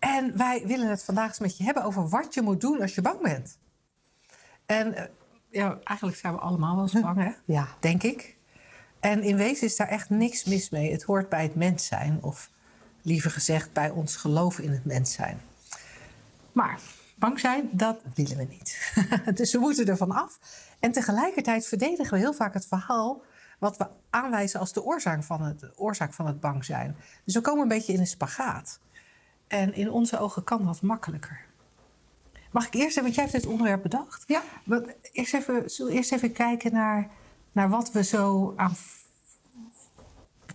En wij willen het vandaag eens met je hebben over wat je moet doen als je bang bent. En uh, ja, eigenlijk zijn we allemaal wel eens bang, hè? Ja. Denk ik. En in wezen is daar echt niks mis mee. Het hoort bij het mens zijn, of liever gezegd bij ons geloof in het mens zijn. Maar bang zijn, dat willen we niet. dus we moeten ervan af. En tegelijkertijd verdedigen we heel vaak het verhaal wat we aanwijzen als de oorzaak van het, de oorzaak van het bang zijn. Dus we komen een beetje in een spagaat. En in onze ogen kan dat makkelijker. Mag ik eerst even, want jij hebt dit onderwerp bedacht. Ja. Want eerst even, zullen we eerst even kijken naar, naar wat we zo aan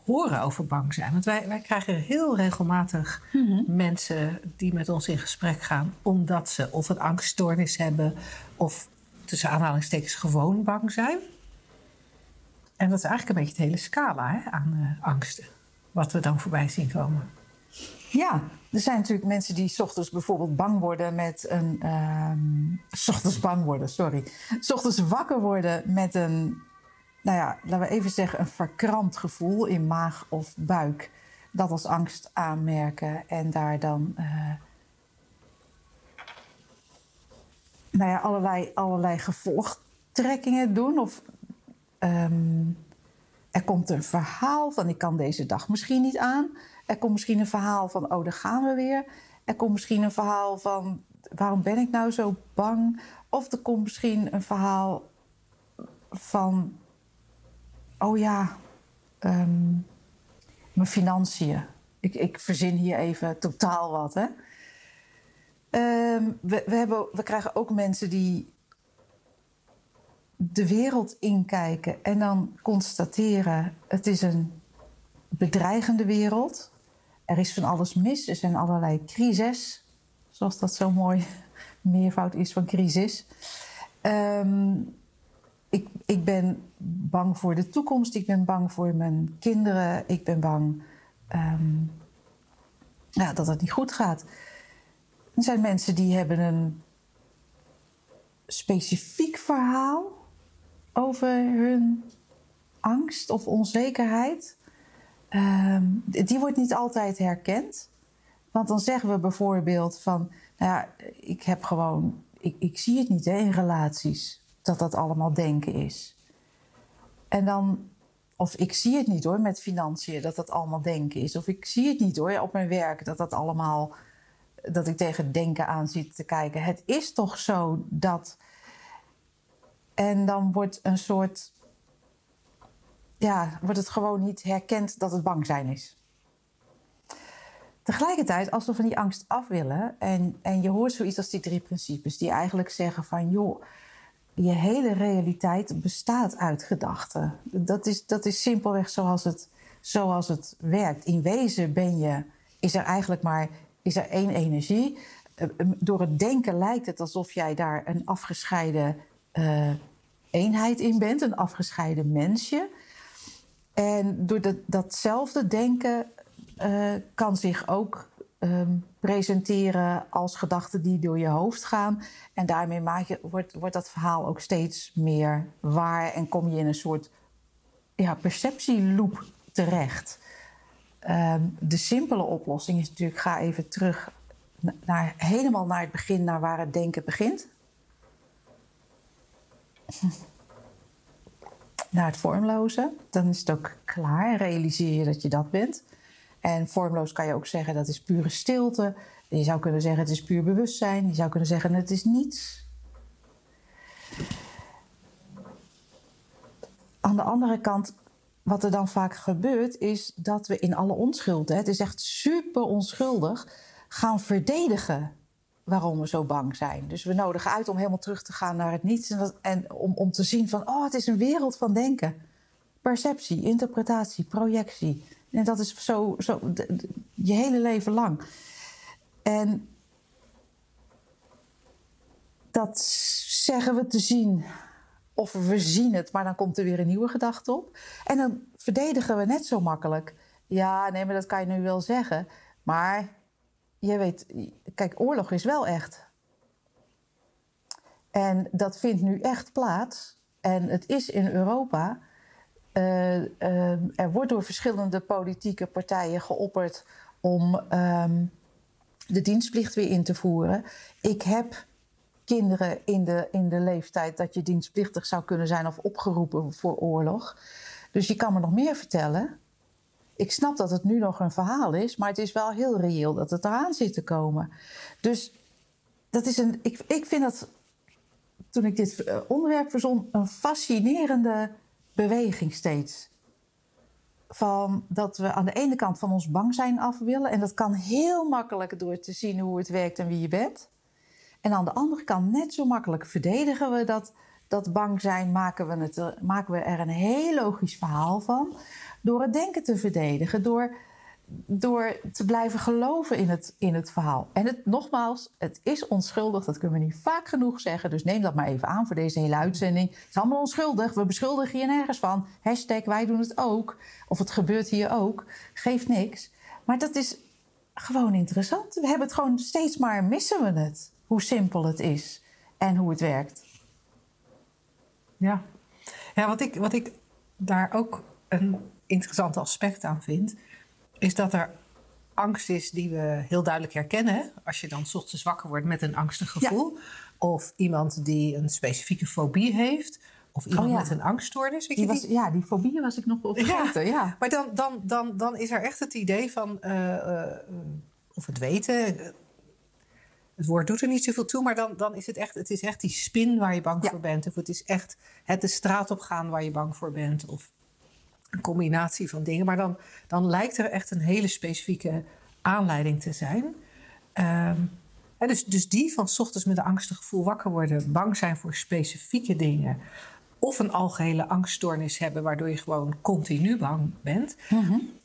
horen over bang zijn. Want wij, wij krijgen heel regelmatig mensen die met ons in gesprek gaan, omdat ze of een angststoornis hebben of tussen aanhalingstekens gewoon bang zijn. En dat is eigenlijk een beetje het hele scala hè, aan uh, angsten, wat we dan voorbij zien komen. Ja, er zijn natuurlijk mensen die ochtends bijvoorbeeld bang worden met een. S ochtends bang worden, sorry. Ochtends wakker worden met een. Nou ja, laten we even zeggen, een verkrampt gevoel in maag of buik. Dat als angst aanmerken en daar dan. Uh, nou ja, allerlei, allerlei gevolgtrekkingen doen. Of um, er komt een verhaal van: ik kan deze dag misschien niet aan. Er komt misschien een verhaal van, oh, daar gaan we weer. Er komt misschien een verhaal van, waarom ben ik nou zo bang? Of er komt misschien een verhaal van, oh ja, um, mijn financiën. Ik, ik verzin hier even totaal wat, hè. Um, we, we, hebben, we krijgen ook mensen die de wereld inkijken en dan constateren: het is een bedreigende wereld. Er is van alles mis. Er zijn allerlei crises, zoals dat zo mooi meervoud is van crisis. Um, ik, ik ben bang voor de toekomst. Ik ben bang voor mijn kinderen. Ik ben bang um, ja, dat het niet goed gaat. Er zijn mensen die hebben een specifiek verhaal over hun angst of onzekerheid. Um, die wordt niet altijd herkend. Want dan zeggen we bijvoorbeeld van, nou ja, ik heb gewoon, ik, ik zie het niet hè, in relaties, dat dat allemaal denken is. En dan, of ik zie het niet hoor met financiën, dat dat allemaal denken is. Of ik zie het niet hoor op mijn werk, dat dat allemaal, dat ik tegen denken aan zit te kijken. Het is toch zo dat. En dan wordt een soort ja, wordt het gewoon niet herkend dat het bang zijn is. Tegelijkertijd, als we van die angst af willen en, en je hoort zoiets als die drie principes, die eigenlijk zeggen van joh, je hele realiteit bestaat uit gedachten. Dat is, dat is simpelweg zoals het, zoals het werkt. In wezen ben je, is er eigenlijk maar is er één energie. Door het denken lijkt het alsof jij daar een afgescheiden uh, eenheid in bent, een afgescheiden mensje. En door dat, datzelfde denken uh, kan zich ook um, presenteren als gedachten die door je hoofd gaan. En daarmee maak je, wordt, wordt dat verhaal ook steeds meer waar en kom je in een soort ja, perceptieloop terecht. Um, de simpele oplossing is natuurlijk, ga even terug naar, helemaal naar het begin, naar waar het denken begint. naar het vormloze. Dan is het ook klaar. Realiseer je dat je dat bent. En vormloos kan je ook zeggen dat is pure stilte. Je zou kunnen zeggen het is puur bewustzijn. Je zou kunnen zeggen het is niets. Aan de andere kant, wat er dan vaak gebeurt, is dat we in alle onschuld, hè, het is echt super onschuldig, gaan verdedigen waarom we zo bang zijn. Dus we nodigen uit om helemaal terug te gaan naar het niets en, en om, om te zien van, oh, het is een wereld van denken. Perceptie, interpretatie, projectie. En dat is zo, zo je hele leven lang. En dat zeggen we te zien. Of we zien het, maar dan komt er weer een nieuwe gedachte op. En dan verdedigen we net zo makkelijk. Ja, nee, maar dat kan je nu wel zeggen. Maar je weet, kijk, oorlog is wel echt. En dat vindt nu echt plaats. En het is in Europa. Uh, uh, er wordt door verschillende politieke partijen geopperd om um, de dienstplicht weer in te voeren. Ik heb kinderen in de, in de leeftijd dat je dienstplichtig zou kunnen zijn of opgeroepen voor oorlog. Dus je kan me nog meer vertellen. Ik snap dat het nu nog een verhaal is, maar het is wel heel reëel dat het eraan zit te komen. Dus dat is een, ik, ik vind dat, toen ik dit eh, onderwerp verzon, een fascinerende beweging steeds. Van dat we aan de ene kant van ons bang zijn af willen. En dat kan heel makkelijk door te zien hoe het werkt en wie je bent. En aan de andere kant, net zo makkelijk verdedigen we dat, dat bang zijn, maken we, het, maken we er een heel logisch verhaal van. Door het denken te verdedigen, door, door te blijven geloven in het, in het verhaal. En het, nogmaals, het is onschuldig, dat kunnen we niet vaak genoeg zeggen. Dus neem dat maar even aan voor deze hele uitzending. Het is allemaal onschuldig, we beschuldigen je nergens van. Hashtag wij doen het ook. Of het gebeurt hier ook. Geeft niks. Maar dat is gewoon interessant. We hebben het gewoon steeds maar missen we het hoe simpel het is en hoe het werkt. Ja, ja wat, ik, wat ik daar ook een interessant aspect aan vind, is dat er angst is die we heel duidelijk herkennen. Als je dan ochtends wakker wordt met een angstig gevoel. Of iemand die een specifieke fobie heeft. Of iemand Oh, met een angststoornis. Weet Die je, was, ja, die fobieën was ik nog wel vergeten. Ja. Maar dan, dan, dan, dan is er echt het idee van, eh, eh, of het weten, eh, het woord doet er niet zoveel toe, maar dan, dan is het echt, het is echt die spin waar je bang Ja. voor bent. Of het is echt het de straat op gaan waar je bang voor bent. Of een combinatie van dingen. Maar dan, dan lijkt er echt een hele specifieke aanleiding te zijn. Ehm, hè, dus, dus die van 's ochtends met een angstig gevoel wakker worden, bang zijn voor specifieke dingen. Of een algehele angststoornis hebben, waardoor je gewoon continu bang bent.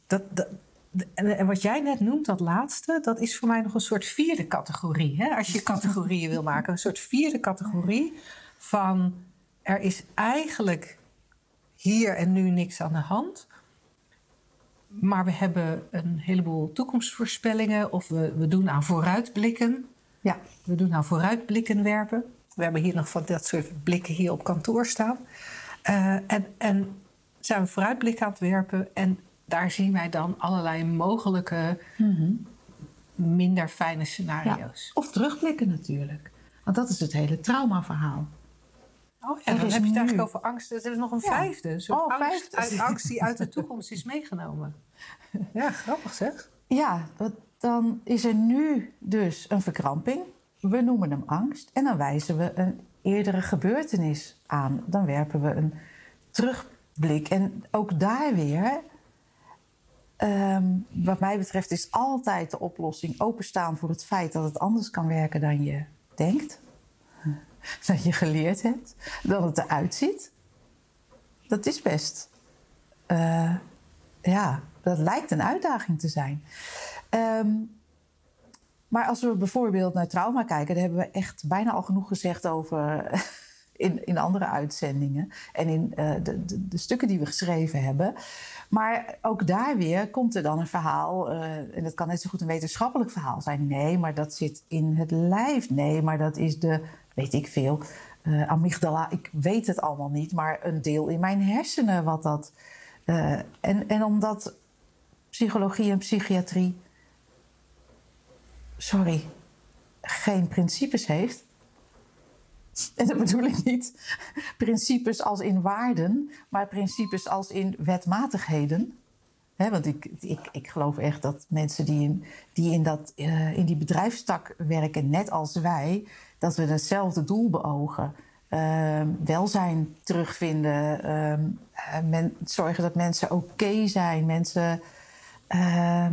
Dat, dat, en, en wat jij net noemt, dat laatste, dat is voor mij nog een soort vierde categorie. Hè? Als je categorieën wil maken, een soort vierde categorie van er is eigenlijk hier en nu niks aan de hand. Maar we hebben een heleboel toekomstvoorspellingen of we, we doen aan vooruitblikken. Ja. We doen aan vooruitblikken werpen. We hebben hier nog van dat soort blikken hier op kantoor staan. Eh, en, en zijn we vooruitblikken aan het werpen en daar zien wij dan allerlei mogelijke minder fijne scenario's. Of terugblikken natuurlijk. Want dat is het hele traumaverhaal. Oh ja, Er dan heb je het eigenlijk nu- over angst. Er is nog een Ja. vijfde. Een soort Oh, angst. Uit, angst die uit de toekomst is meegenomen. Ja, grappig zeg. Ja, dan is er nu dus een verkramping. We noemen hem angst. En dan wijzen we een eerdere gebeurtenis aan. Dan werpen we een terugblik. En ook daar weer, ehm, wat mij betreft, is altijd de oplossing openstaan voor het feit dat het anders kan werken dan je denkt. Dat je geleerd hebt, dan het eruit ziet. Dat is best. eh, ja, dat lijkt een uitdaging te zijn. Ehm, maar als we bijvoorbeeld naar trauma kijken, daar hebben we echt bijna al genoeg gezegd over in, in andere uitzendingen en in eh, de, de, de stukken die we geschreven hebben. Maar ook daar weer komt er dan een verhaal, eh, en dat kan net zo goed een wetenschappelijk verhaal zijn. Nee, maar dat zit in het lijf. Nee, maar dat is de, weet ik veel, eh, amygdala. Ik weet het allemaal niet, maar een deel in mijn hersenen wat dat. eh, en, en omdat psychologie en psychiatrie, sorry, geen principes heeft. En dat bedoel ik niet principes als in waarden, maar principes als in wetmatigheden. Want ik, ik, ik geloof echt dat mensen die in, die in, dat, eh, in die bedrijfstak werken, net als wij, dat we hetzelfde doel beogen. Ehm, welzijn terugvinden, ehm, eh, men, zorgen dat mensen oké zijn, mensen ehm,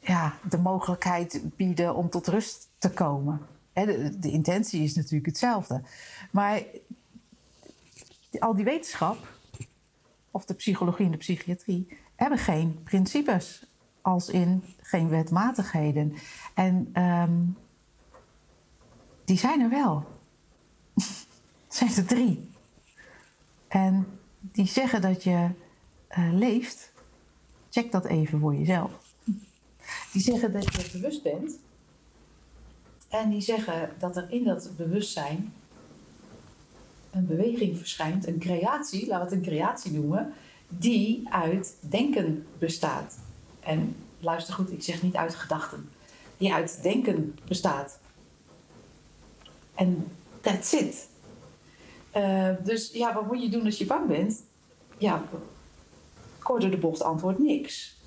ja, de mogelijkheid bieden om tot rust te komen. De, intentie is natuurlijk hetzelfde. Maar al die wetenschap, of de psychologie en de psychiatrie, hebben geen principes. Als in geen wetmatigheden. En ehm, die zijn er wel. zijn er drie. En die zeggen dat je uh, leeft. Check dat even voor jezelf. Die zeggen dat je bewust bent. En die zeggen dat er in dat bewustzijn een beweging verschijnt, een creatie, laten we het een creatie noemen, die uit denken bestaat. En luister goed, ik zeg niet uit gedachten, die uit denken bestaat. En that's it. Uh, dus ja, wat moet je doen als je bang bent? Ja, kort de bocht antwoord niks.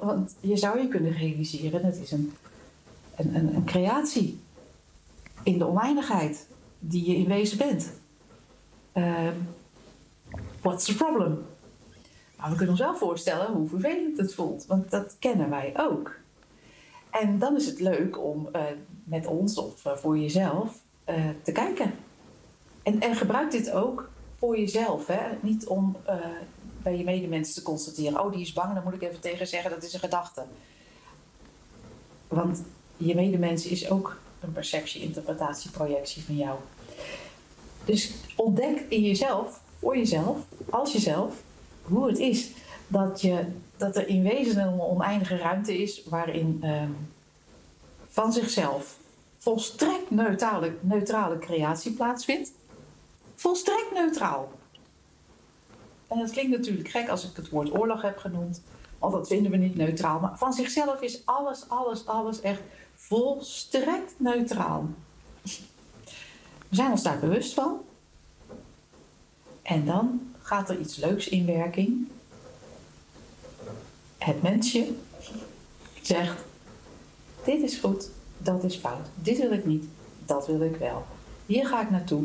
Want je zou je kunnen realiseren, het is een, een, een, creatie in de oneindigheid die je in wezen bent. Uh, what's the problem? Maar we kunnen ons wel voorstellen hoe vervelend het voelt, want dat kennen wij ook. En dan is het leuk om uh, met ons of uh, voor jezelf uh, te kijken. En, en, gebruik dit ook voor jezelf. Hè? Niet om bij je medemensen te constateren: oh, die is bang, dan moet ik even tegen zeggen dat is een gedachte. Want je medemens is ook een perceptie, interpretatie, projectie van jou. Dus ontdek in jezelf, voor jezelf, als jezelf, hoe het is dat, je, dat er in wezen een oneindige ruimte is waarin um, van zichzelf volstrekt neutrale, neutrale creatie plaatsvindt. Volstrekt neutraal. En dat klinkt natuurlijk gek als ik het woord oorlog heb genoemd, want dat vinden we niet neutraal. Maar van zichzelf is alles, alles, alles echt volstrekt neutraal. We zijn ons daar bewust van. En dan gaat er iets leuks in werking. Het mensje zegt: Dit is goed, dat is fout. Dit wil ik niet, dat wil ik wel. Hier ga ik naartoe,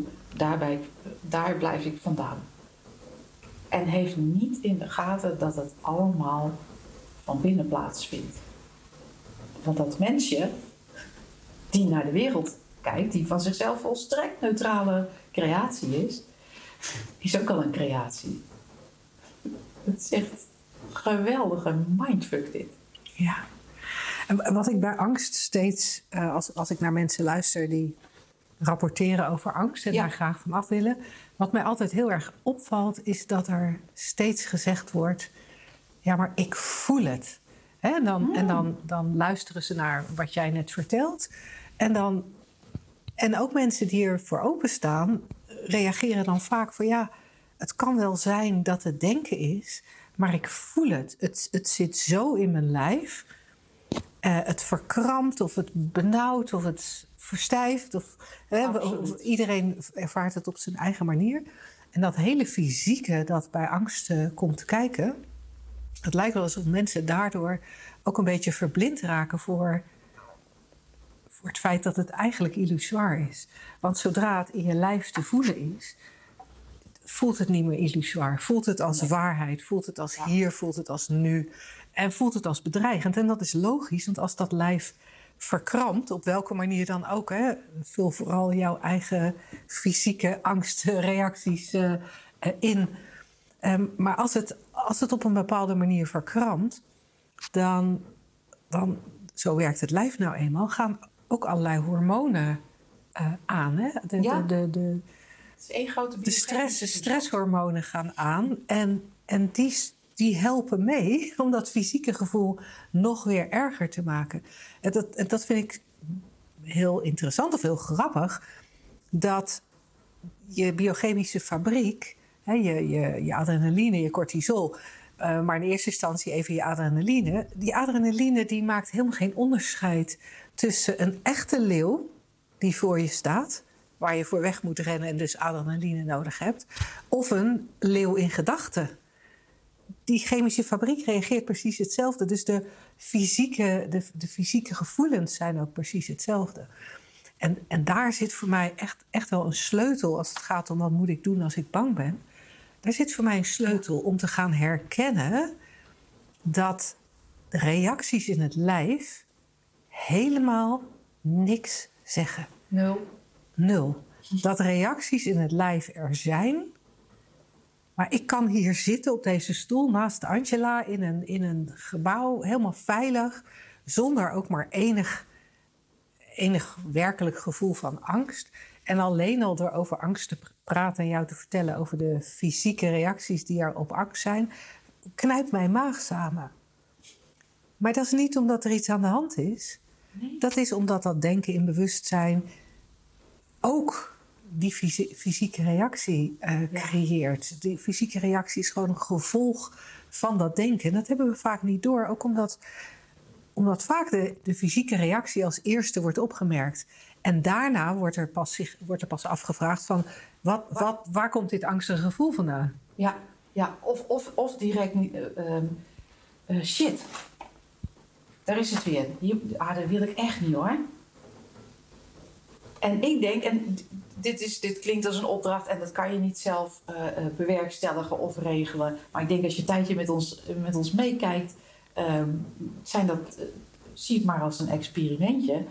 daar blijf ik vandaan. En heeft niet in de gaten dat het allemaal van binnen plaatsvindt. Want dat mensje die naar de wereld kijkt, die van zichzelf volstrekt neutrale creatie is, is ook al een creatie. Het is echt geweldige mindfuck dit. Ja. En wat ik bij angst steeds, uh, als, als ik naar mensen luister die rapporteren over angst en daar graag van af willen. Wat mij altijd heel erg opvalt, is dat er steeds gezegd wordt: ja, maar ik voel het. En, dan, en dan, dan luisteren ze naar wat jij net vertelt. En, dan, en ook mensen die ervoor openstaan, reageren dan vaak van ja, het kan wel zijn dat het denken is, maar ik voel het. Het, het zit zo in mijn lijf. Uh, het verkrampt of het benauwt of het verstijft. Of, of, iedereen ervaart het op zijn eigen manier. En dat hele fysieke dat bij angst uh, komt kijken, het lijkt wel alsof mensen daardoor ook een beetje verblind raken voor voor het feit dat het eigenlijk illusoir is. Want zodra het in je lijf te voelen is, voelt het niet meer illusoir. Voelt het als waarheid, voelt het als hier, voelt het als nu. En voelt het als bedreigend. En dat is logisch, want als dat lijf verkrampt, op welke manier dan ook, hè, vul vooral jouw eigen fysieke angstreacties uh, in. Um, maar als het, als het op een bepaalde manier verkrampt, dan, dan, zo werkt het lijf nou eenmaal, gaan ook allerlei hormonen uh, aan. Hè? De, ja. de, de, de, het is één grote de, stress, de stresshormonen gaan aan. En, en die, die helpen mee om dat fysieke gevoel nog weer erger te maken. En dat, en dat vind ik heel interessant of heel grappig. Dat je biochemische fabriek, hè, je, je, je adrenaline, je cortisol, uh, maar in eerste instantie even je adrenaline. Die adrenaline die maakt helemaal geen onderscheid tussen een echte leeuw die voor je staat, waar je voor weg moet rennen en dus adrenaline nodig hebt, of een leeuw in gedachten. Die chemische fabriek reageert precies hetzelfde. Dus de fysieke, de, de fysieke gevoelens zijn ook precies hetzelfde. En, en daar zit voor mij echt, echt wel een sleutel als het gaat om wat moet ik doen als ik bang ben. Daar zit voor mij een sleutel om te gaan herkennen dat reacties in het lijf helemaal niks zeggen. Nul. Nul. Dat reacties in het lijf er zijn. Maar ik kan hier zitten op deze stoel naast Angela in een, in een gebouw, helemaal veilig, zonder ook maar enig, enig werkelijk gevoel van angst. En alleen al door over angst te praten en jou te vertellen over de fysieke reacties die er op angst zijn, knijpt mijn maag samen. Maar dat is niet omdat er iets aan de hand is. Nee. Dat is omdat dat denken in bewustzijn ook die fysi- fysieke reactie eh, Ja. creëert. Die fysieke reactie is gewoon een gevolg van dat denken. En dat hebben we vaak niet door, ook omdat, omdat vaak de, de fysieke reactie als eerste wordt opgemerkt. En daarna wordt er pas, zich, wordt er pas afgevraagd van wat, wat, waar komt dit angstige gevoel vandaan? Ja, ja. Of, of, of direct eh, ehm, eh, shit. Daar is het weer. Ah, dat wil ik echt niet hoor. En ik denk, en dit, is, dit klinkt als een opdracht en dat kan je niet zelf eh, eh, bewerkstelligen of regelen. Maar ik denk als je een tijdje met ons, met ons meekijkt, ehm, zijn dat, eh, zie het maar als een experimentje.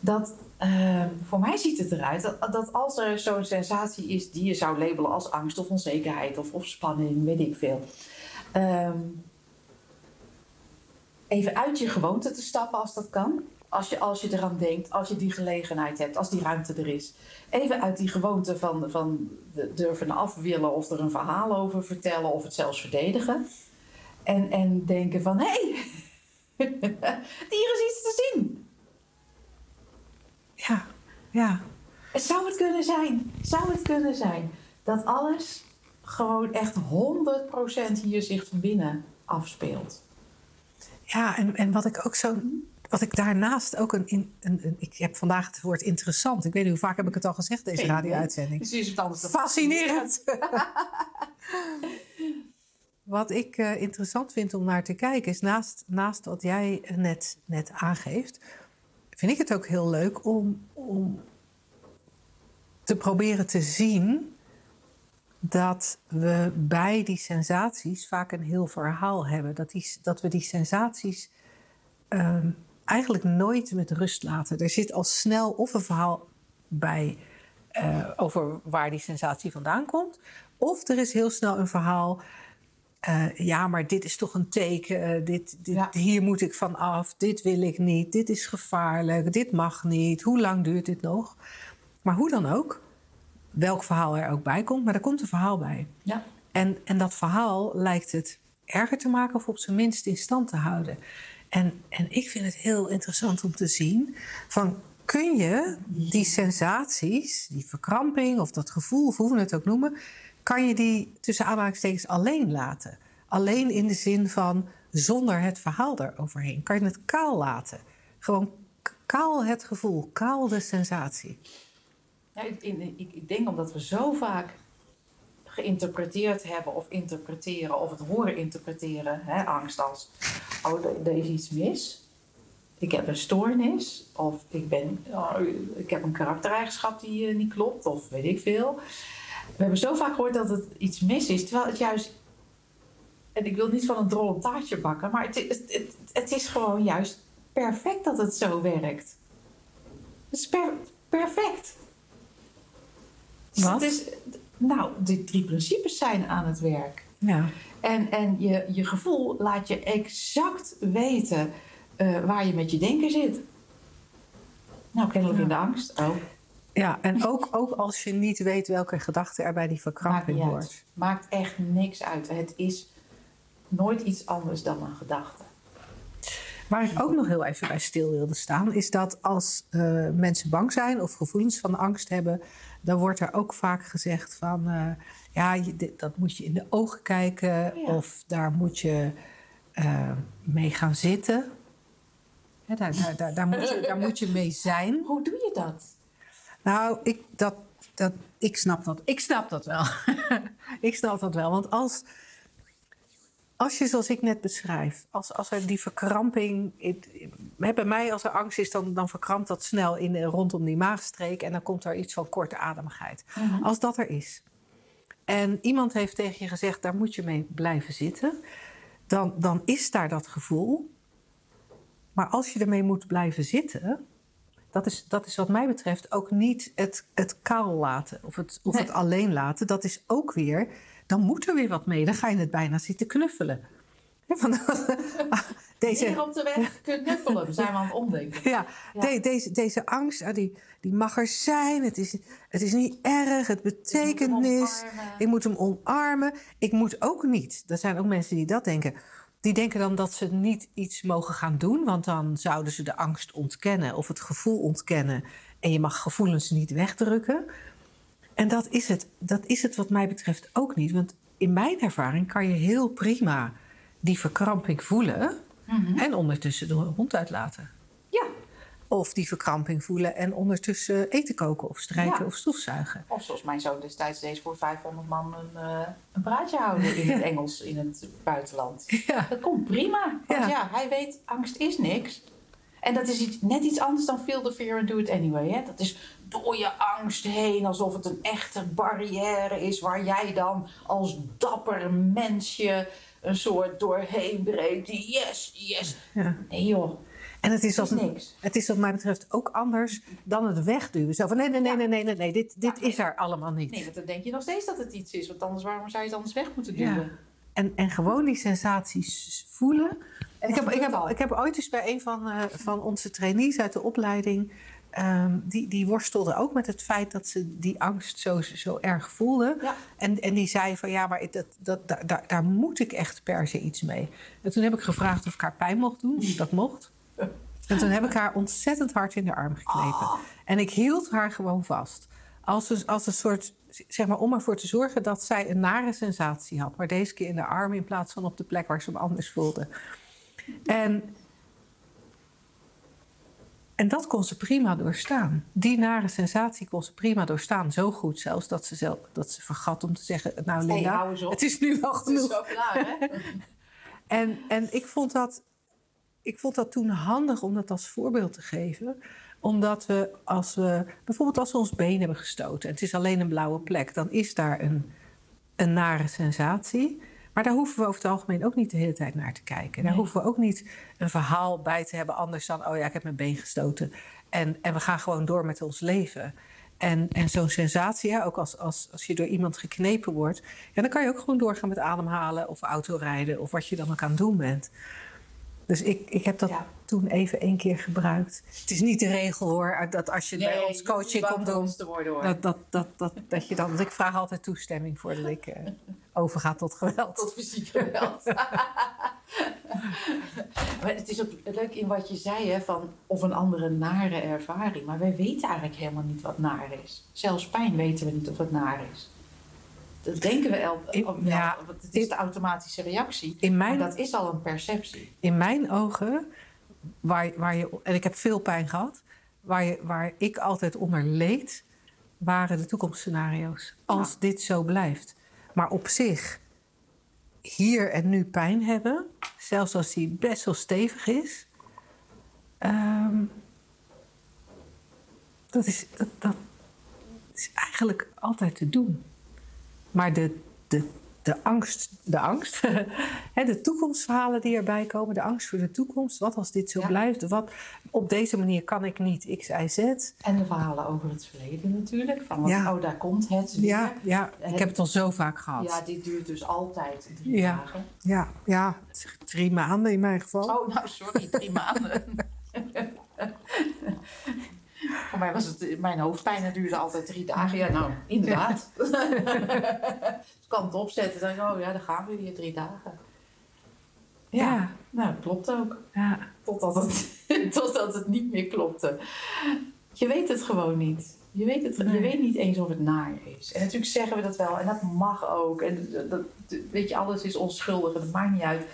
Dat ehm, voor mij ziet het eruit dat, dat als er zo'n sensatie is die je zou labelen als angst of onzekerheid of, of spanning, weet ik veel. ehm, even uit je gewoonte te stappen als dat kan. Als je, als je eraan denkt, als je die gelegenheid hebt, als die ruimte er is. Even uit die gewoonte van, van durven afwillen of er een verhaal over vertellen of het zelfs verdedigen. En, en denken van, hé, hey, hier is iets te zien. Ja, ja. Zou het kunnen zijn? Zou het kunnen zijn dat alles gewoon echt 100% hier zich van binnen afspeelt? Ja, en, en wat ik ook zo. Wat ik daarnaast ook een, een, een. Ik heb vandaag het woord interessant. Ik weet niet hoe vaak heb ik het al gezegd, deze radio-uitzending. Dus is het anders dan Fascinerend! wat ik eh, interessant vind om naar te kijken is naast, naast wat jij net, net aangeeft, vind ik het ook heel leuk om, om te proberen te zien dat we bij die sensaties vaak een heel verhaal hebben. Dat, die, dat we die sensaties ehm, eigenlijk nooit met rust laten. Er zit al snel of een verhaal bij eh, over waar die sensatie vandaan komt. Of er is heel snel een verhaal. eh, ja, maar dit is toch een teken. eh, dit, dit, Ja. Hier moet ik van af. Dit wil ik niet. Dit is gevaarlijk. Dit mag niet. Hoe lang duurt dit nog? Maar hoe dan ook, welk verhaal er ook bij komt, maar er komt een verhaal bij. Ja. En, en dat verhaal lijkt het erger te maken of op zijn minst in stand te houden. En, en ik vind het heel interessant om te zien van kun je die sensaties, die verkramping of dat gevoel, of hoe we het ook noemen, kan je die tussen aanhalingstekens alleen laten? Alleen in de zin van zonder het verhaal eroverheen. Kan je het kaal laten? Gewoon kaal het gevoel, kaal de sensatie. Ik, ik, ik denk omdat we zo vaak geïnterpreteerd hebben of interpreteren of het horen interpreteren, hè, angst als, oh, er- is iets mis. Ik heb een stoornis of ik, ben, oh, ik heb een karaktereigenschap die eh, niet klopt of weet ik veel. We hebben zo vaak gehoord dat het iets mis is, terwijl het juist, en ik wil niet van een drol een taartje bakken, maar het, het, het, is gewoon juist perfect dat het zo werkt. Het is per- perfect. Dus Wat? Het is, nou, de drie principes zijn aan het werk. Ja. En, en je, je gevoel laat je exact weten eh, waar je met je denken zit. Nou, kennelijk Ja. in de angst. Oh, Ja, en ook, ook als je niet weet welke gedachte er bij die maakt verkramping niet hoort. Maakt echt niks uit. Het is nooit iets anders dan een gedachte. Waar ik ook nog heel even bij stil wilde staan, is dat als eh, mensen bang zijn of gevoelens van angst hebben, dan wordt er ook vaak gezegd van, eh, ja, je- dat moet je in de ogen kijken Ja. of daar moet je eh, mee gaan zitten. Daar, daar, daar, daar, moet je, daar moet je mee zijn. Hoe doe je dat? Nou, ik, dat, dat, ik, snap, dat, ik snap dat wel. ik snap dat wel. Want als, als je, zoals ik net beschrijf, als, als er die verkramping. het- bij mij, als er angst is, dan, dan verkrampt dat snel in, rondom die maagstreek. En dan komt er iets van korte ademigheid. Als dat er is. En iemand heeft tegen je gezegd: daar moet je mee blijven zitten. Dan, dan is daar dat gevoel. Maar als je ermee moet blijven zitten, dat is, dat is wat mij betreft ook niet het, het kaal laten of, het, of Nee. het alleen laten. Dat is ook weer, dan moet er weer wat mee. Dan ga je het bijna zitten knuffelen. Van, deze... Meer op de weg knuffelen, zijn we aan het omdenken. Ja, De, deze, deze angst, ah, die, die mag er zijn. Het is, het is niet erg, het betekent niks. Ik moet hem omarmen. Ik moet ook niet. Er zijn ook mensen die dat denken. Die denken dan dat ze niet iets mogen gaan doen, want dan zouden ze de angst ontkennen of het gevoel ontkennen. En je mag gevoelens niet wegdrukken. En dat is het. Dat is het wat mij betreft ook niet. Want in mijn ervaring kan je heel prima die verkramping voelen mhm. en ondertussen de hond uitlaten. Ja. Of die verkramping voelen en ondertussen eten koken of strijken of stofzuigen. Of zoals mijn zoon destijds deed voor 500 man een, uh, een praatje houden in het Engels in het buitenland. Ja. Dat komt prima. Want ja. ja, hij weet, angst is niks. En dat is iets, net iets anders dan feel the fear and do it anyway. Hè? Dat is door je angst heen, alsof het een echte barrière is waar jij dan als dapper mensje een soort doorheen breekt. Yes, yes. Ja. Nee joh. En het is, het is niks. Het is wat mij betreft ook anders dan het wegduwen. Zo van nee, nee, nee, nee, nee, nee, nee, dit, dit is er allemaal niet. Nee, want dan denk je nog steeds dat het iets is. Want anders, waarom zou je het anders weg moeten duwen? En, en gewoon die sensaties voelen. Ik heb, ik, heb, ik heb ooit eens bij een van, uh, van onze trainees uit de opleiding Um, die, die worstelde ook met het feit dat ze die angst zo, zo erg voelde. Ja. En, en die zei van ja, maar dat, dat, daar, daar moet ik echt per se iets mee. En toen heb ik gevraagd of ik haar pijn mocht doen. Dat mocht. En toen heb ik haar ontzettend hard in de arm geknepen. Ah. En ik hield haar gewoon vast. Als een, als een soort, zeg maar, om ervoor te zorgen dat zij een nare sensatie had. Maar deze keer in de arm in plaats van op de plek waar ze hem anders voelde. En en dat kon ze prima doorstaan. Die nare sensatie kon ze prima doorstaan. Zo goed zelfs dat ze, zelf, dat ze vergat om te zeggen... nou Linda, het is nu wel genoeg. Het is zo klaar, hè? en, en ik, vond dat, ik vond dat toen handig om dat als voorbeeld te geven. Omdat we, als we bijvoorbeeld als we ons been hebben gestoten... en het is alleen een blauwe plek... dan is daar een, een nare sensatie... Maar daar hoeven we over het algemeen ook niet de hele tijd naar te kijken. Daar hoeven we ook niet een verhaal bij te hebben anders dan, oh ja, ik heb mijn been gestoten. En, en we gaan gewoon door met ons leven. En, en zo'n sensatie, ja, ook als, als, als je door iemand geknepen wordt, ja, dan kan je ook gewoon doorgaan met ademhalen of autorijden of wat je dan ook aan het doen bent. Dus ik, ik heb dat toen even één keer gebruikt. Het is niet de regel hoor, dat als je bij ons coaching komt doen, dat, dat, dat, dat, dat je dan. Want ik vraag altijd toestemming voordat ik uh, overga tot geweld. Tot fysiek geweld. maar het is ook leuk in wat je zei, hè, van of een andere nare ervaring. Maar wij weten eigenlijk helemaal niet wat naar is. Zelfs pijn weten we niet of het naar is. Dat denken we elk, ja, want het is de automatische reactie. In mijn, maar dat is al een perceptie. In mijn ogen, waar, waar je, en ik heb veel pijn gehad, waar, je, waar ik altijd onder leed, waren de toekomstscenario's. Als dit zo blijft. Maar op zich, hier en nu pijn hebben, zelfs als die best wel stevig is, ehm, dat, is, dat, dat is eigenlijk altijd te doen. Maar de, de, de angst, de angst, de toekomstverhalen die erbij komen, de angst voor de toekomst, wat als dit zo blijft, wat op deze manier kan ik niet X, Y, Z. En de verhalen over het verleden natuurlijk, van wat, oh daar komt het weer. Ja, ja, ik heb het al zo vaak gehad. Ja, dit duurt dus altijd drie dagen. Ja, ja, drie maanden in mijn geval. Oh, nou sorry, drie maanden. Voor mij was het, mijn hoofdpijn duurde altijd drie dagen. Ja, nou, inderdaad. dus ik kan het opzetten. Dan denk ik, oh ja, dan gaan we weer drie dagen. Ja, nou, dat klopt ook. Ja. Totdat, het, totdat het niet meer klopte. Je weet het gewoon niet. Je weet, het, je weet niet eens of het naar is. En natuurlijk zeggen we dat wel. En dat mag ook. En dat, weet je, alles is onschuldig. En dat maakt niet uit.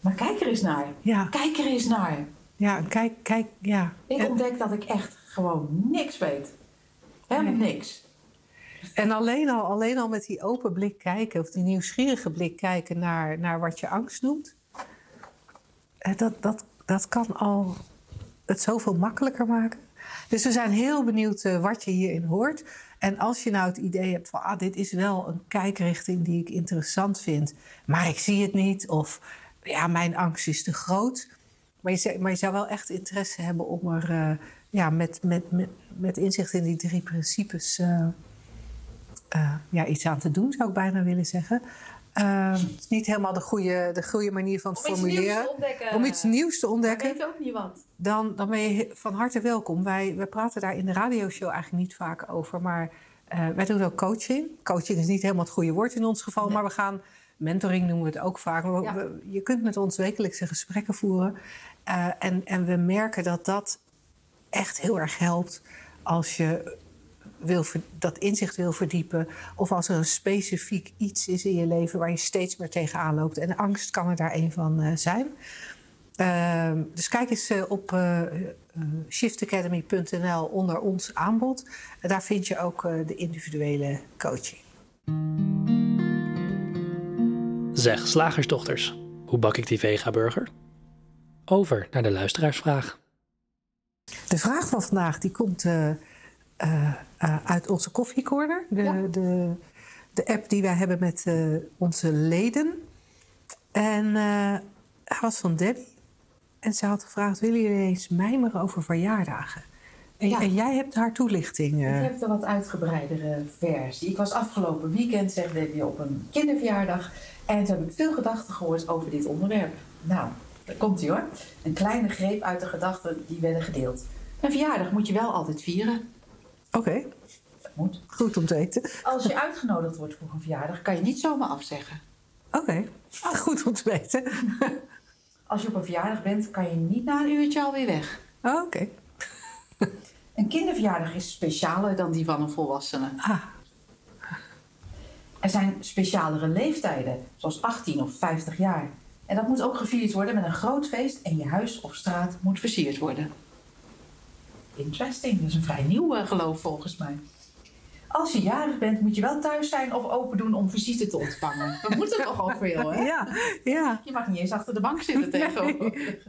Maar kijk er eens naar. Ja. Kijk er eens naar. Ja, kijk, kijk, ja. Ik ontdek dat ik echt gewoon niks weet. Helemaal niks. En alleen al, alleen al met die open blik kijken, of die nieuwsgierige blik kijken naar, naar wat je angst noemt, eh, dat, dat, dat kan al het zoveel makkelijker maken. Dus we zijn heel benieuwd eh, wat je hierin hoort. En als je nou het idee hebt van, ah, dit is wel een kijkrichting die ik interessant vind, maar ik zie het niet, of ja, mijn angst is te groot. Maar je, maar je zou wel echt interesse hebben om er uh, ja, met, met, met, met inzicht in die drie principes uh, uh, ja, iets aan te doen, zou ik bijna willen zeggen. Het is niet helemaal de goede, de goede manier van het Om iets nieuws formuleren. te ontdekken. Om iets nieuws te Ik ontdekken, weet ook niet wat. dan, dan ben je van harte welkom. Wij, wij praten daar in de radioshow eigenlijk niet vaak over. Maar eh, wij doen ook coaching. Coaching is niet helemaal het goede woord in ons geval. Nee. Maar we gaan, mentoring noemen we het ook vaak. Ja. we- je kunt met ons wekelijkse gesprekken voeren. Eh, en, en we merken dat dat echt heel erg helpt als je wil dat inzicht wil verdiepen. Of als er een specifiek iets is in je leven waar je steeds meer tegenaan loopt. En angst kan er daar een van eh, zijn. Ehm, dus kijk eens eh, op shiftacademy.nl onder ons aanbod. Daar vind je ook de individuele coaching. Zeg, slagersdochters, hoe bak ik die vega-burger? Over naar de luisteraarsvraag. De vraag van vandaag die komt eh, eh, eh, uit onze koffiecorner. De, Ja. de, de app die wij hebben met eh, onze leden. En eh, hij was van Debbie. En ze had gevraagd, willen jullie eens mijmeren over verjaardagen? En, Ja. en jij hebt haar toelichting. eh, Ik heb een wat uitgebreidere versie. Ik was afgelopen weekend, zegt Debbie, op een kinderverjaardag. En toen heb ik veel gedachten gehoord over dit onderwerp. Nou, daar komt ie hoor. Een kleine greep uit de gedachten die werden gedeeld. Een verjaardag moet je wel altijd vieren. Oké, Dat moet. goed om te weten. Als je uitgenodigd wordt voor een verjaardag, kan je niet zomaar afzeggen. Oké, goed om te weten. Als je op een verjaardag bent, kan je niet na een uurtje alweer weg. Oké. Een kinderverjaardag is specialer dan die van een volwassene. Ah, Er zijn specialere leeftijden, zoals 18 of 50 jaar. En dat moet ook gevierd worden met een groot feest en je huis of straat moet versierd worden. Interesting, dat is een vrij nieuw eh, geloof volgens mij. Als je jarig bent, moet je wel thuis zijn of open doen om visite te ontvangen. Dat moet er toch al veel, hè? ja, ja. Je mag niet eens achter de bank zitten tegenwoordig.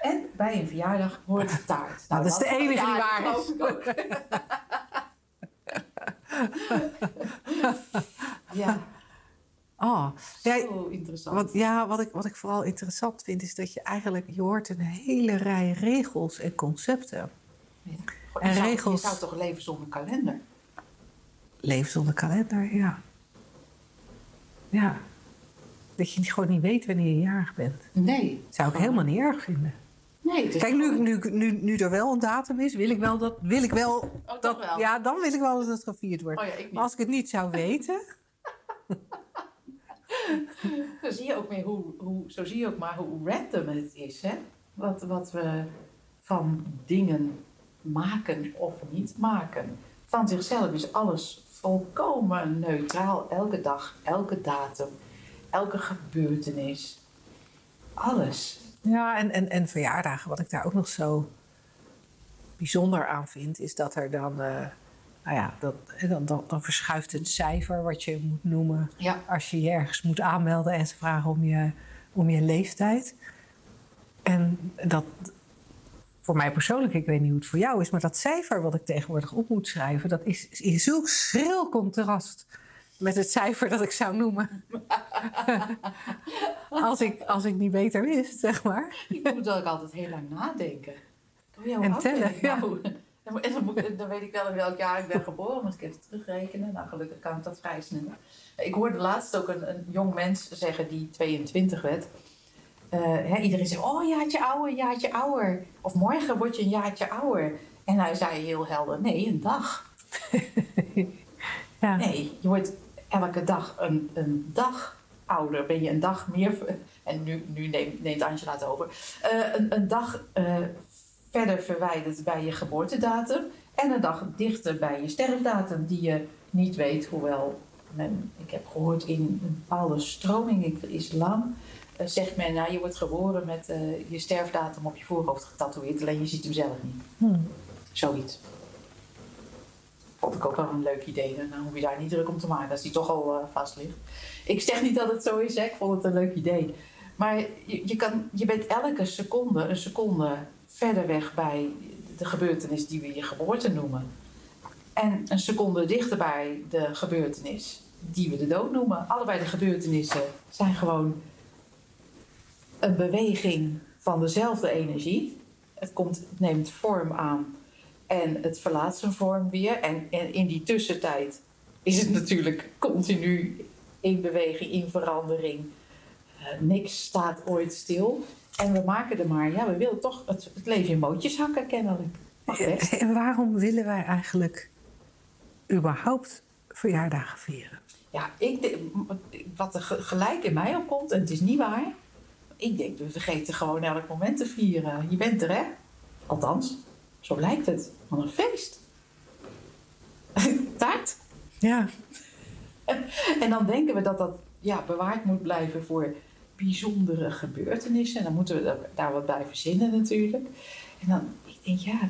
En bij een verjaardag hoort de taart. Nou, dat is de van- enige die ja, waar is. ja, Oh, ja, zo interessant. Wat, ja, wat ik, wat ik vooral interessant vind, is dat je eigenlijk, je hoort een hele rij regels en concepten. Ja. Goh, en je zou- regels. Je zou toch leven zonder kalender? Leven zonder kalender, ja. Ja. Dat je gewoon niet weet wanneer je jarig bent. Nee. Zou ik helemaal niet erg vinden. Nee, Kijk, nu, nu, nu, nu er wel een datum is, wil ik wel dat. Wil ik wel Oh, dat wel? Ja, dan wil ik wel dat het gevierd wordt. Oh ja, maar als ik het niet zou weten. Zo zie je ook meer hoe, hoe, zo zie je ook maar hoe random het is, hè? Wat, wat we van dingen maken of niet maken. Van zichzelf is alles volkomen neutraal. Elke dag, elke datum, elke gebeurtenis. Alles. Ja, en, en, en verjaardagen, wat ik daar ook nog zo bijzonder aan vind, is dat er dan. eh, nou ja, dat, dan, dan, dan verschuift het cijfer wat je moet noemen. Ja. als je je ergens moet aanmelden en ze vragen om je, om je leeftijd. En dat, voor mij persoonlijk, ik weet niet hoe het voor jou is, maar dat cijfer wat ik tegenwoordig op moet schrijven, dat is in zulk schril contrast met het cijfer dat ik zou noemen. als, ik, als ik niet beter wist, zeg maar. Ik moet ook altijd heel lang nadenken. Oh ja, En tellen, nou? En dan, moet ik- dan weet ik wel in welk jaar ik ben geboren, moet ik even terugrekenen. Nou, gelukkig kan ik dat vrij snel. Ik hoorde laatst ook een, een jong mens zeggen die 22 werd. Eh, hè, iedereen zei, oh, jaartje ouder, jaartje ouder. Of morgen word je een jaartje ouder. En hij zei heel helder, nee, een dag. Ja. Nee, je wordt elke dag een, een dag ouder. Ben je een dag meer... En nu, nu neemt, neemt Angela het over. Eh, een, een dag eh, verder verwijderd bij je geboortedatum. En een dag dichter bij je sterfdatum die je niet weet. Hoewel, men, ik heb gehoord in een bepaalde stroming in de islam... eh, zegt men, nou, je wordt geboren met je sterfdatum op je voorhoofd getatoeëerd. Alleen je ziet hem zelf niet. Hmm. Zoiets. Vond ik ook wel een leuk idee. Dan hoef je daar niet druk om te maken als die toch al eh, vast ligt. Ik zeg niet dat het zo is, ik vond het een leuk idee. Maar je, je, kan, je bent elke seconde een seconde verder weg bij de gebeurtenis die we je geboorte noemen. En een seconde dichter bij de gebeurtenis die we de dood noemen. Allebei de gebeurtenissen zijn gewoon een beweging van dezelfde energie. Het, komt, het neemt vorm aan en het verlaat zijn vorm weer. En, en in die tussentijd is het natuurlijk continu in beweging, in verandering. Eh, niks staat ooit stil. En we maken er maar, ja, we willen toch het, het leven in mootjes hakken kennelijk. Best. En waarom willen wij eigenlijk überhaupt verjaardagen vieren? Ja, ik denk- wat er ge- gelijk in mij opkomt, en het is niet waar. Ik denk, we vergeten gewoon elk moment te vieren. Je bent er, hè? Althans, zo lijkt het. Wat een feest. Taart. Ja, En dan denken we dat dat ja, bewaard moet blijven voor bijzondere gebeurtenissen. En dan moeten we daar- daar wat bij verzinnen natuurlijk. En dan, ik denk, ja...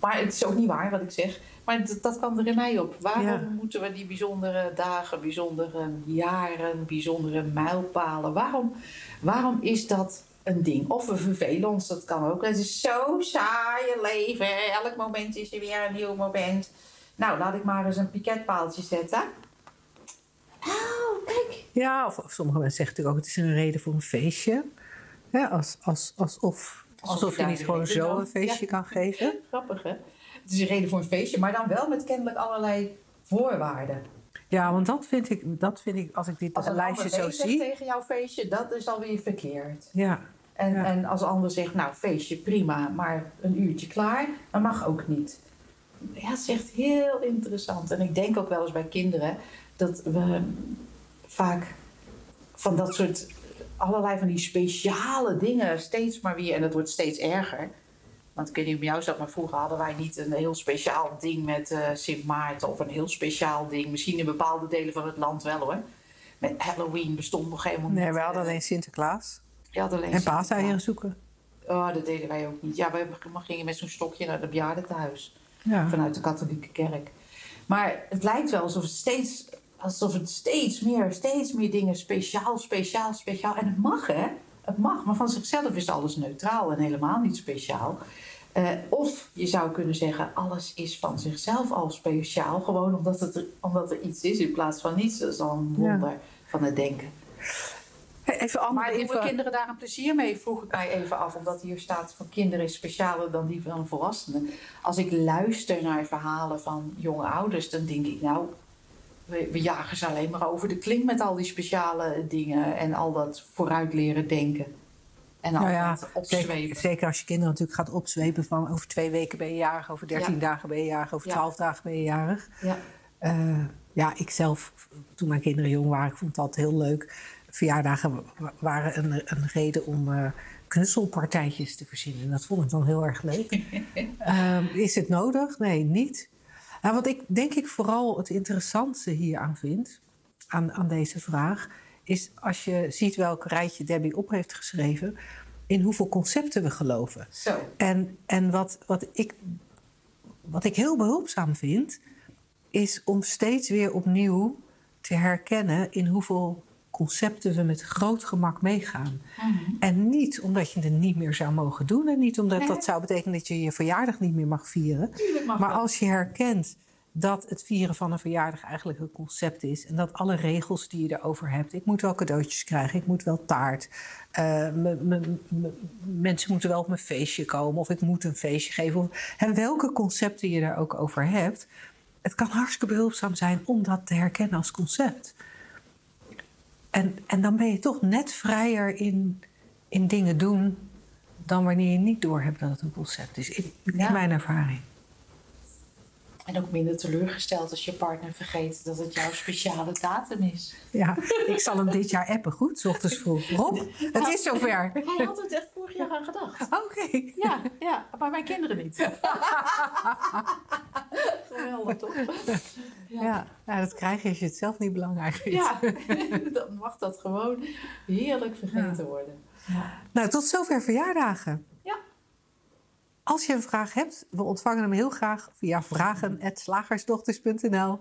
Maar het is ook niet waar wat ik zeg. Maar dat, dat kwam er in mij op. Waarom Ja. moeten we die bijzondere dagen, bijzondere jaren, bijzondere mijlpalen... Waarom, waarom is dat een ding? Of we vervelen ons, dat kan ook. Het is zo saai je leven. Elk moment is er weer een nieuw moment. Nou, laat ik maar eens een piketpaaltje zetten. Oh, kijk. ja of, of sommige mensen zeggen natuurlijk ook... het is een reden voor een feestje. Ja, als, als, alsof, alsof je niet gewoon zo dan- een feestje Ja. kan geven. Grappig, hè? Het is een reden voor een feestje, maar dan wel met kennelijk allerlei voorwaarden. Ja, want dat vind ik, dat vind ik als ik dit Als een lijstje zo zie... tegen jouw feestje, dat is alweer verkeerd. Ja, En, Ja. en als ander zegt, nou, feestje, prima, maar een uurtje klaar, dat mag ook niet. Ja, het is echt heel interessant. En ik denk ook wel eens bij kinderen dat we vaak van dat soort allerlei van die speciale dingen steeds maar weer, en dat wordt steeds erger. Want ik weet niet of jou zat, maar vroeger hadden wij niet een heel speciaal ding met eh, Sint Maarten of een heel speciaal ding. Misschien in bepaalde delen van het land wel hoor. Met Halloween bestond nog helemaal niet. nee, we hadden alleen Sinterklaas. Had alleen En paaseieren zoeken. Oh, dat deden wij ook niet. Ja, we gingen met zo'n stokje naar het bejaardentehuis. Ja. Vanuit de katholieke kerk. Maar het lijkt wel alsof het steeds, alsof het steeds meer, steeds meer dingen speciaal, speciaal, speciaal. En het mag, hè? Het mag, maar van zichzelf is alles neutraal en helemaal niet speciaal. Eh, of je zou kunnen zeggen, alles is van zichzelf al speciaal. Gewoon omdat, het er, omdat er iets is in plaats van niets. Dat is al een Ja. wonder van het denken. Even andere Maar doen kinderen daar een plezier mee? Vroeg ik mij even af, omdat hier staat van kinderen is specialer dan die van volwassenen. Als ik luister naar verhalen van jonge ouders, dan denk ik nou, we, we jagen ze alleen maar over de kling met al die speciale dingen en al dat vooruit leren denken. En al Nou ja, dat zeker, opzwepen. zeker als je kinderen natuurlijk gaat opzwepen van over twee weken ben je jarig, over dertien Ja. dagen ben je jarig, over Ja. twaalf dagen ben je jarig. Ja. Eh, ja, ik zelf, toen mijn kinderen jong waren, ik vond altijd heel leuk. Verjaardagen wa- waren een, een reden om eh, knutselpartijtjes te verzinnen. Dat vond ik dan heel erg leuk. Ehm, is het nodig? Nee, niet. Nou, wat ik denk ik vooral het interessantste hier aan vind, aan, aan deze vraag, is als je ziet welk rijtje Debbie op heeft geschreven, in hoeveel concepten we geloven. Zo. En, en wat, wat, ik, wat ik heel behulpzaam vind, is om steeds weer opnieuw te herkennen in hoeveel concepten we met groot gemak meegaan. En niet omdat je het niet meer zou mogen doen en niet omdat dat zou betekenen dat je je verjaardag niet meer mag vieren. Mag Maar dat. als je herkent dat het vieren van een verjaardag eigenlijk een concept is. En dat alle regels die je erover hebt. Ik moet wel cadeautjes krijgen, ik moet wel taart. eh, me- me- me- mensen moeten wel op mijn feestje komen. Of ik moet een feestje geven. Of, en welke concepten je daar ook over hebt. Het kan hartstikke behulpzaam zijn om dat te herkennen als concept. En, en dan ben je toch net vrijer in, in dingen doen. dan wanneer je niet doorhebt dat het een concept is. In, in Ja. mijn ervaring. En ook minder teleurgesteld als je partner vergeet dat het jouw speciale datum is. Ja, ik zal hem dit jaar appen, goed? 's ochtends vroeg. Rob, het is zover. Hij had het echt vorig jaar aan gedacht. Oké. Ja, ja, maar mijn kinderen niet. Geweldig, toch? Ja, nou, dat krijg je als je het zelf niet belangrijk vindt. Ja, dan mag dat gewoon heerlijk vergeten worden. Nou, tot zover verjaardagen. Ja. Als je een vraag hebt, we ontvangen hem heel graag via vragen.slagersdochters.nl.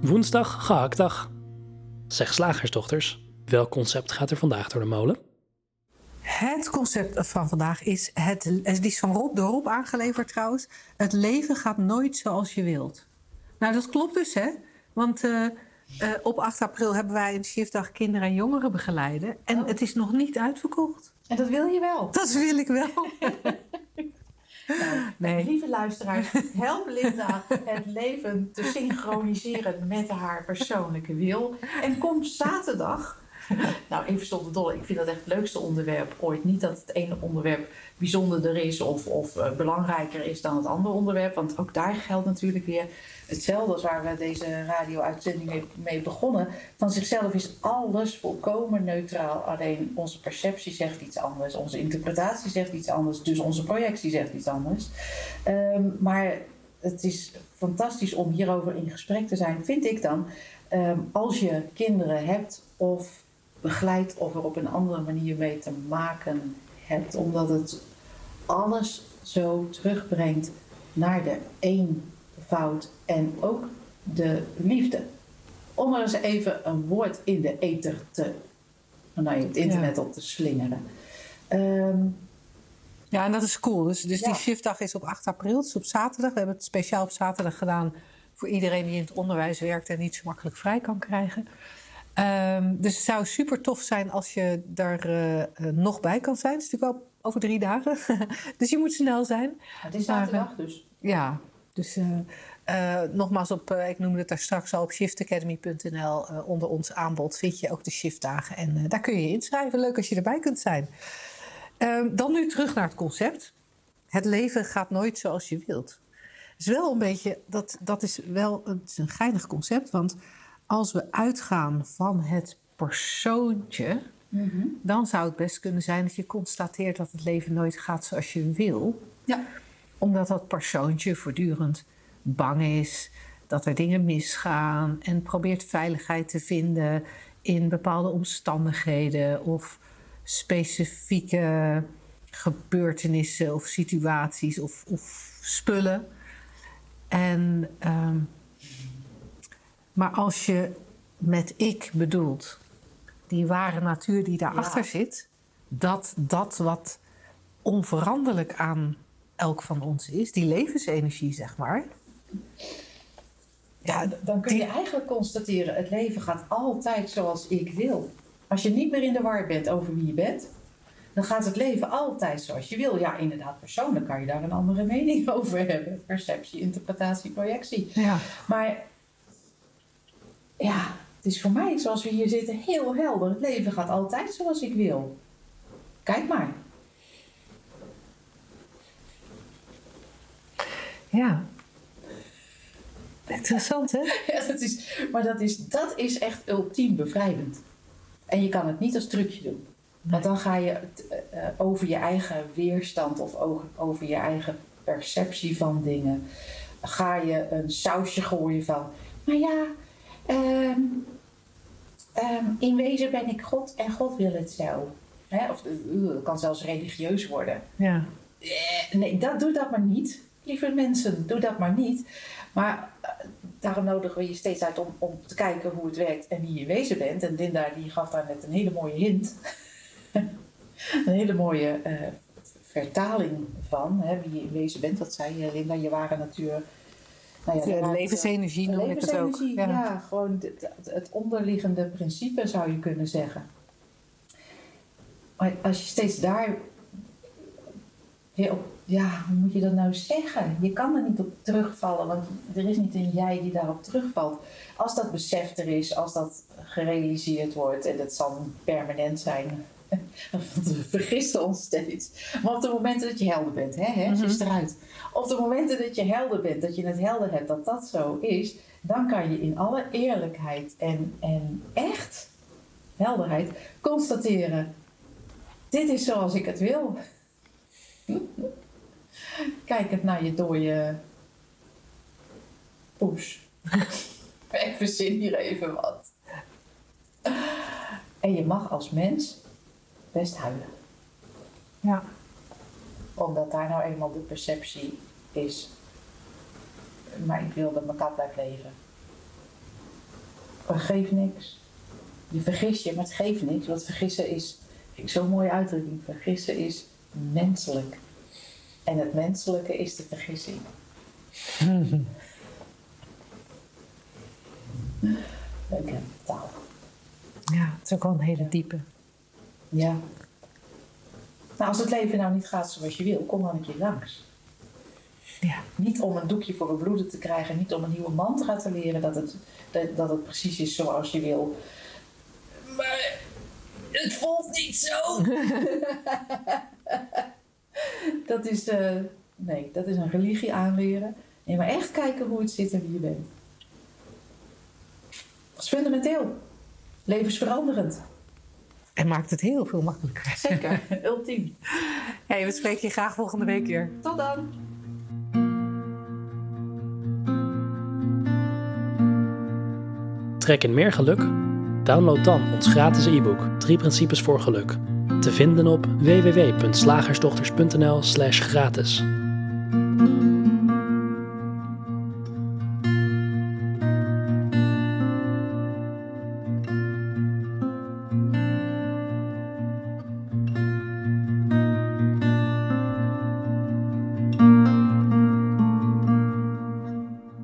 Woensdag, gehaktdag. Zeg slagersdochters, welk concept gaat er vandaag door de molen? Het concept van vandaag is, het, het is van Rob, door Rob aangeleverd trouwens. Het leven gaat nooit zoals je wilt. Nou, dat klopt dus, hè? Want eh, eh, op 8 april hebben wij een shiftdag kinderen en jongeren begeleiden. En het is nog niet uitverkocht. En dat wil je wel. Dat wil ik wel. Nou, Nee. Lieve luisteraars, help Linda het leven te synchroniseren met haar persoonlijke wil. En kom zaterdag. Nou, even zonder dolle. Ik vind dat echt het leukste onderwerp ooit. Niet dat het ene onderwerp bijzonderder is of, of eh, belangrijker is dan het andere onderwerp. Want ook daar geldt natuurlijk weer hetzelfde als waar we deze radio-uitzending mee, mee begonnen. Van zichzelf is alles volkomen neutraal. Alleen onze perceptie zegt iets anders. Onze interpretatie zegt iets anders. Dus onze projectie zegt iets anders. Ehm, maar het is fantastisch om hierover in gesprek te zijn, vind ik dan. Ehm, als je kinderen hebt of begeleidt of er op een andere manier mee te maken hebt. Omdat het alles zo terugbrengt naar de eenvoud en ook de liefde. Om er eens even een woord in de ether te, nou, het internet op te slingeren. Ehm, Ja, en dat is cool. Dus, dus die shiftdag is op 8 april, dus op zaterdag. We hebben het speciaal op zaterdag gedaan voor iedereen die in het onderwijs werkt en niet zo makkelijk vrij kan krijgen. Ehm, dus het zou super tof zijn als je daar eh, eh, nog bij kan zijn. Het is natuurlijk wel over drie dagen. dus je moet snel zijn. het is zaterdag dus. Ja, dus eh, eh, nogmaals, op, eh, ik noemde het daar straks al op shiftacademy.nl. eh, onder ons aanbod vind je ook de shiftdagen. En eh, daar kun je je inschrijven. Leuk als je erbij kunt zijn. Ehm, dan nu terug naar het concept. Het leven gaat nooit zoals je wilt. Het is wel een beetje, dat, dat is wel een, is een geinig concept. Want als we uitgaan van het persoontje, dan zou het best kunnen zijn dat je constateert dat het leven nooit gaat zoals je wil Ja. omdat dat persoontje voortdurend bang is dat er dingen misgaan en probeert veiligheid te vinden in bepaalde omstandigheden of specifieke gebeurtenissen of situaties of, of spullen. En, ehm, maar als je met ik bedoelt die ware natuur die daarachter Ja. zit, dat dat wat onveranderlijk aan elk van ons is, die levensenergie, zeg maar. Ja, dan kun je die- eigenlijk constateren, het leven gaat altijd zoals ik wil. Als je niet meer in de war bent over wie je bent, dan gaat het leven altijd zoals je wil. Ja, inderdaad, persoonlijk kan je daar een andere mening over hebben. Perceptie, interpretatie, projectie. Ja. Maar ja, het is voor mij, zoals we hier zitten, heel helder. Het leven gaat altijd zoals ik wil. Kijk maar. Ja. Interessant, hè? Ja, dat is, maar dat is, dat is echt ultiem bevrijdend. En je kan het niet als trucje doen. Want dan ga je het, eh, eh, over je eigen weerstand of over je eigen perceptie van dingen. Ga je een sausje gooien van. Maar ja, ehm, ehm, in wezen ben ik God en God wil het zo. Hè? Of eh, het kan zelfs religieus worden. Ja. Eh, Nee, dat, doe dat maar niet. Lieve mensen, doe dat maar niet. Maar eh, daarom nodigen we je steeds uit om, om te kijken hoe het werkt en wie je wezen bent. En Linda die gaf daar net een hele mooie hint. een hele mooie vertaling van hè, wie je in wezen bent. Wat zei je, Linda? Je ware natuur. Nou De eh, levensenergie noem ik het ook. ja. gewoon de- het onderliggende principe zou je kunnen zeggen. Maar als je steeds daar weer op, ja, hoe moet je dat nou zeggen? Je kan er niet op terugvallen, want er is niet een jij die daarop terugvalt. Als dat besef er is, als dat gerealiseerd wordt, en dat zal permanent zijn, we vergisten ons steeds. Maar op de momenten dat je helder bent, hè, hè, ze is eruit. Op de momenten dat je helder bent, dat je het helder hebt dat dat zo is, dan kan je in alle eerlijkheid en, en echt helderheid constateren: dit is zoals ik het wil. Kijkend naar je dode poes. Ik verzin hier even wat. En je mag als mens best huilen. Ja. Omdat daar nou eenmaal de perceptie is. Maar ik wil dat mijn kat blijft leven. Dat geeft niks. Je vergis je, maar het geeft niks. Want vergissen is, ik zo'n mooie uitdrukking. Vergissen is menselijk. En het menselijke is de vergissing. Leuke taal. ja, het is ook wel een hele diepe. Ja. Nou, als het leven nou niet gaat zoals je wil, kom dan een keer langs. Ja. Niet om een doekje voor een bloeden te krijgen, niet om een nieuwe mantra te leren dat het, dat, dat het precies is zoals je wil. Maar het voelt niet zo. dat is, eh, nee, dat is een religie aanleren. Nee, maar echt kijken hoe het zit en wie je bent. Dat is fundamenteel. Levensveranderend. En maakt het heel veel makkelijker. Zeker, ultiem. Hey, we spreken je graag volgende week weer. Tot dan. Trek in meer geluk? Download dan ons gratis e-book 3 principes voor geluk. Te vinden op www.slagersdochters.nl/gratis.